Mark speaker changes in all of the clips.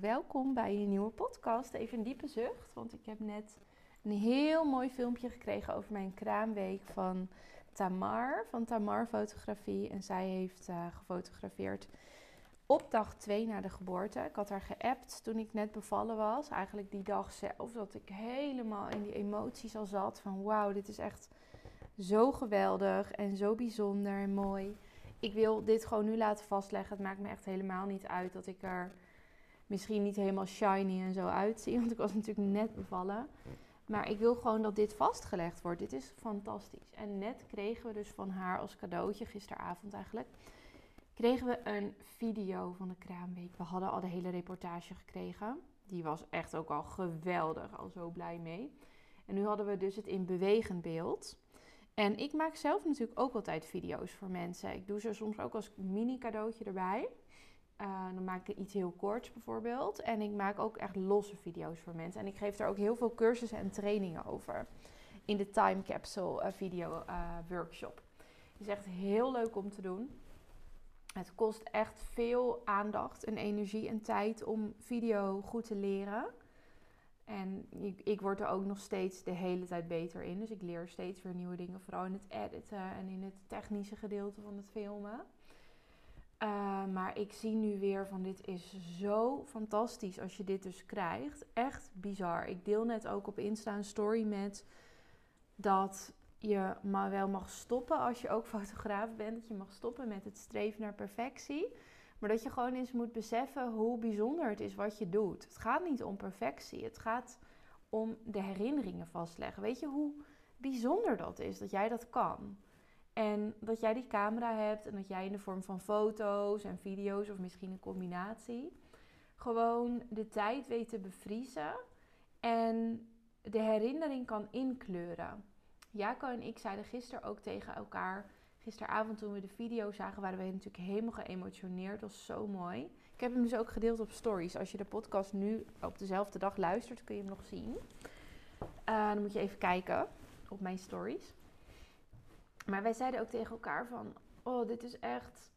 Speaker 1: Welkom bij een nieuwe podcast. Even een diepe zucht, want ik heb net een heel mooi filmpje gekregen over mijn kraamweek van Tamar, van Tamar Fotografie. En zij heeft uh, gefotografeerd op dag 2 na de geboorte. Ik had haar geappt toen ik net bevallen was. Eigenlijk die dag zelf, dat ik helemaal in die emoties al zat van wauw, dit is echt zo geweldig en zo bijzonder en mooi ik wil dit gewoon nu laten vastleggen. Het maakt me echt helemaal niet uit dat ik er misschien niet helemaal shiny en zo uitzie. Want ik was natuurlijk net bevallen. Maar ik wil gewoon dat dit vastgelegd wordt. Dit is fantastisch. En net kregen we dus van haar als cadeautje, gisteravond eigenlijk, kregen we een video van de kraamweek. We hadden al de hele reportage gekregen. Die was echt ook al geweldig, al zo blij mee. En nu hadden we dus het in bewegend beeld. En ik maak zelf natuurlijk ook altijd video's voor mensen. Ik doe ze soms ook als mini cadeautje erbij. Uh, dan maak ik iets heel korts bijvoorbeeld. En ik maak ook echt losse video's voor mensen. En ik geef er ook heel veel cursussen en trainingen over. In de Time Capsule uh, video uh, workshop. Het is echt heel leuk om te doen. Het kost echt veel aandacht en energie en tijd om video goed te leren. En ik, ik, word er ook nog steeds de hele tijd beter in. Dus ik leer steeds weer nieuwe dingen. Vooral in het editen en in het technische gedeelte van het filmen. Uh, maar ik zie nu weer van dit is zo fantastisch als je dit dus krijgt. Echt bizar. Ik deel net ook op Insta een story met dat je maar wel mag stoppen als je ook fotograaf bent. Dat je mag stoppen met het streven naar perfectie. Maar dat je gewoon eens moet beseffen hoe bijzonder het is wat je doet. Het gaat niet om perfectie. Het gaat om de herinneringen vastleggen. Weet je hoe bijzonder dat is dat jij dat kan? En dat jij die camera hebt en dat jij in de vorm van foto's en video's of misschien een combinatie gewoon de tijd weet te bevriezen en de herinnering kan inkleuren. Jaco en ik zeiden gisteren ook tegen elkaar Gisteravond toen we de video zagen, waren we natuurlijk helemaal geëmotioneerd. Dat was zo mooi. Ik heb hem dus ook gedeeld op stories. Als je de podcast nu op dezelfde dag luistert, kun je hem nog zien. Uh, dan moet je even kijken op mijn stories. Maar wij zeiden ook tegen elkaar van... Oh, dit is echt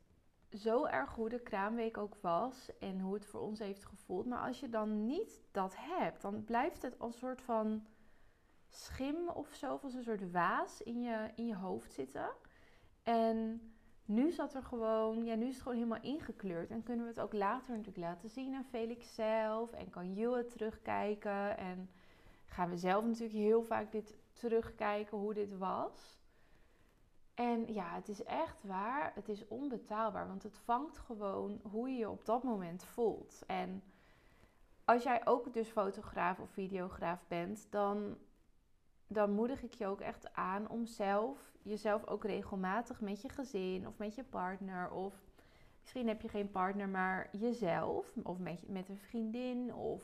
Speaker 1: zo erg hoe de kraamweek ook was. En hoe het voor ons heeft gevoeld. Maar als je dan niet dat hebt, dan blijft het als een soort van schim of zo. Of als een soort waas in je, in je hoofd zitten. En nu zat er gewoon, ja, nu is het gewoon helemaal ingekleurd. En kunnen we het ook later natuurlijk laten zien aan Felix zelf. En kan Jul het terugkijken. En gaan we zelf natuurlijk heel vaak dit terugkijken hoe dit was. En ja, het is echt waar. Het is onbetaalbaar. Want het vangt gewoon hoe je je op dat moment voelt. En als jij ook dus fotograaf of videograaf bent, dan dan moedig ik je ook echt aan om zelf jezelf ook regelmatig met je gezin of met je partner of misschien heb je geen partner, maar jezelf of met, met een vriendin of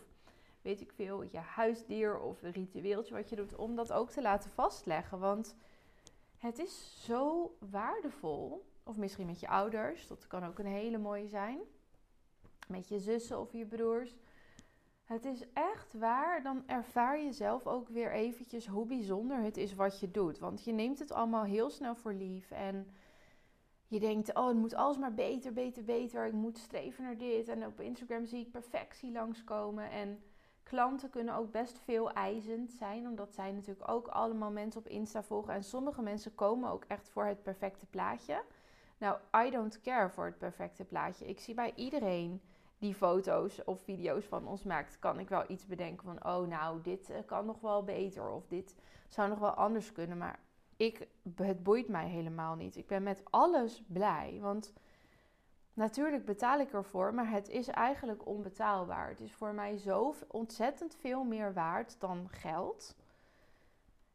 Speaker 1: weet ik veel, je huisdier of een ritueeltje wat je doet, om dat ook te laten vastleggen. Want het is zo waardevol. Of misschien met je ouders, dat kan ook een hele mooie zijn. Met je zussen of je broers het is echt waar, dan ervaar je zelf ook weer eventjes hoe bijzonder het is wat je doet. Want je neemt het allemaal heel snel voor lief en je denkt, oh het moet alles maar beter, beter, beter. Ik moet streven naar dit. En op Instagram zie ik perfectie langskomen. En klanten kunnen ook best veel eisend zijn, omdat zij natuurlijk ook allemaal mensen op Insta volgen. En sommige mensen komen ook echt voor het perfecte plaatje. Nou, I don't care voor het perfecte plaatje. Ik zie bij iedereen die foto's of video's van ons maakt, kan ik wel iets bedenken van, oh nou, dit eh, kan nog wel beter of dit zou nog wel anders kunnen. Maar ik, het boeit mij helemaal niet. Ik ben met alles blij, want natuurlijk betaal ik ervoor, maar het is eigenlijk onbetaalbaar. Het is voor mij zo ontzettend veel meer waard dan geld.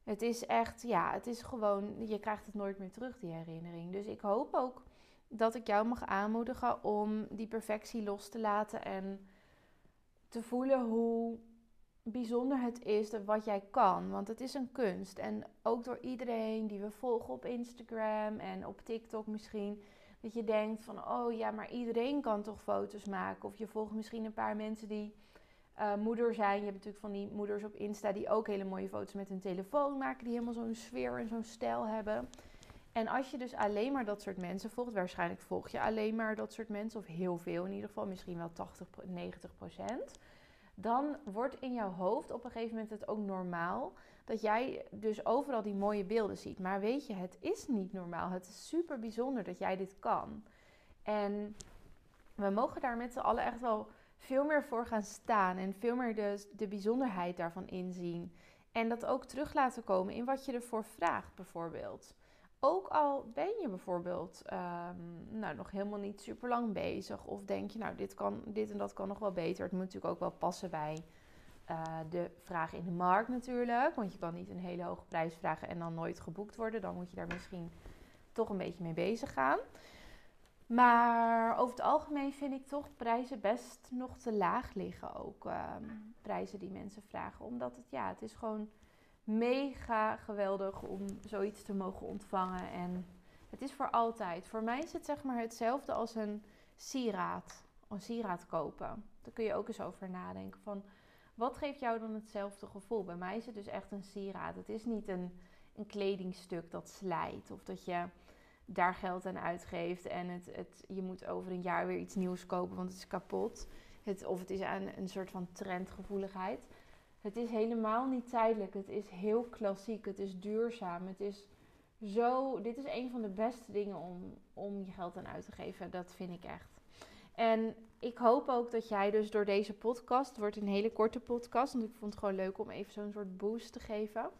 Speaker 1: Het is echt, ja, het is gewoon, je krijgt het nooit meer terug, die herinnering. Dus ik hoop ook dat ik jou mag aanmoedigen om die perfectie los te laten en te voelen hoe bijzonder het is wat jij kan. Want het is een kunst. En ook door iedereen die we volgen op Instagram en op TikTok misschien. Dat je denkt van, oh ja, maar iedereen kan toch foto's maken. Of je volgt misschien een paar mensen die uh, moeder zijn. Je hebt natuurlijk van die moeders op Insta die ook hele mooie foto's met hun telefoon maken. Die helemaal zo'n sfeer en zo'n stijl hebben. En als je dus alleen maar dat soort mensen volgt, waarschijnlijk volg je alleen maar dat soort mensen, of heel veel in ieder geval, misschien wel 80, 90 procent. Dan wordt in jouw hoofd op een gegeven moment het ook normaal dat jij dus overal die mooie beelden ziet. Maar weet je, het is niet normaal. Het is super bijzonder dat jij dit kan. En we mogen daar met z'n allen echt wel veel meer voor gaan staan en veel meer de, de bijzonderheid daarvan inzien. En dat ook terug laten komen in wat je ervoor vraagt, bijvoorbeeld. Ook al ben je bijvoorbeeld ehm, nou, nog helemaal niet super lang bezig. Of denk je, nou, dit, kan, dit en dat kan nog wel beter. Het moet natuurlijk ook wel passen bij uh, de vraag in de markt natuurlijk. Want je kan niet een hele hoge prijs vragen en dan nooit geboekt worden. Dan moet je daar misschien toch een beetje mee bezig gaan. Maar over het algemeen vind ik toch prijzen best nog te laag liggen. Ook ehm, prijzen die mensen vragen. Omdat het, ja, het is gewoon mega geweldig om zoiets te mogen ontvangen. En het is voor altijd. Voor mij is het zeg maar hetzelfde als een sieraad. Een sieraad kopen. Daar kun je ook eens over nadenken. Van, wat geeft jou dan hetzelfde gevoel? Bij mij is het dus echt een sieraad. Het is niet een, een kledingstuk dat slijt. Of dat je daar geld aan uitgeeft. En het, het, je moet over een jaar weer iets nieuws kopen, want het is kapot. Het, of het is aan een soort van trendgevoeligheid. Het is helemaal niet tijdelijk. Het is heel klassiek. Het is duurzaam. Het is zo. Dit is een van de beste dingen om, om je geld aan uit te geven. Dat vind ik echt. En ik hoop ook dat jij dus door deze podcast, het wordt een hele korte podcast, want ik vond het gewoon leuk om even zo'n soort boost te geven.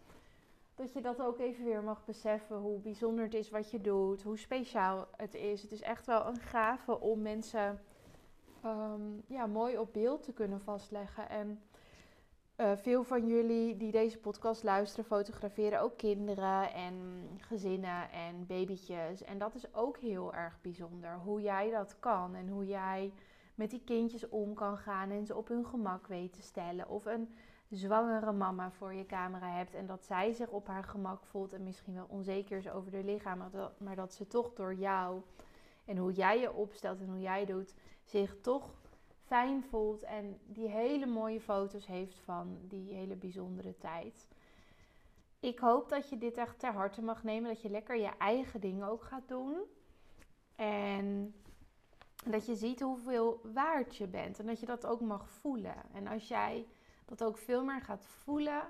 Speaker 1: Dat je dat ook even weer mag beseffen, hoe bijzonder het is wat je doet, hoe speciaal het is. Het is echt wel een gave om mensen ehm, ja, mooi op beeld te kunnen vastleggen. En uh, veel van jullie die deze podcast luisteren, fotograferen ook kinderen en gezinnen en babytjes. En dat is ook heel erg bijzonder. Hoe jij dat kan en hoe jij met die kindjes om kan gaan en ze op hun gemak weet te stellen. Of een zwangere mama voor je camera hebt en dat zij zich op haar gemak voelt en misschien wel onzeker is over haar lichaam, maar dat ze toch door jou en hoe jij je opstelt en hoe jij doet, zich toch fijn voelt en die hele mooie foto's heeft van die hele bijzondere tijd. Ik hoop dat je dit echt ter harte mag nemen, dat je lekker je eigen dingen ook gaat doen. En dat je ziet hoeveel waard je bent en dat je dat ook mag voelen. En als jij dat ook veel meer gaat voelen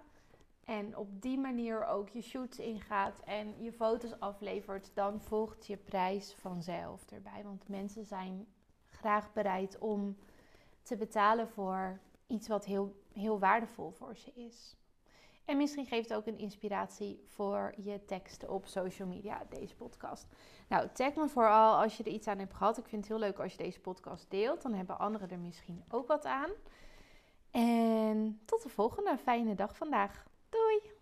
Speaker 1: en op die manier ook je shoots ingaat en je foto's aflevert, dan volgt je prijs vanzelf erbij. Want mensen zijn graag bereid om te betalen voor iets wat heel, heel waardevol voor ze is. En misschien geeft het ook een inspiratie voor je teksten op social media, deze podcast. Nou, tag me vooral als je er iets aan hebt gehad. Ik vind het heel leuk als je deze podcast deelt. Dan hebben anderen er misschien ook wat aan. En tot de volgende. Fijne dag vandaag. Doei!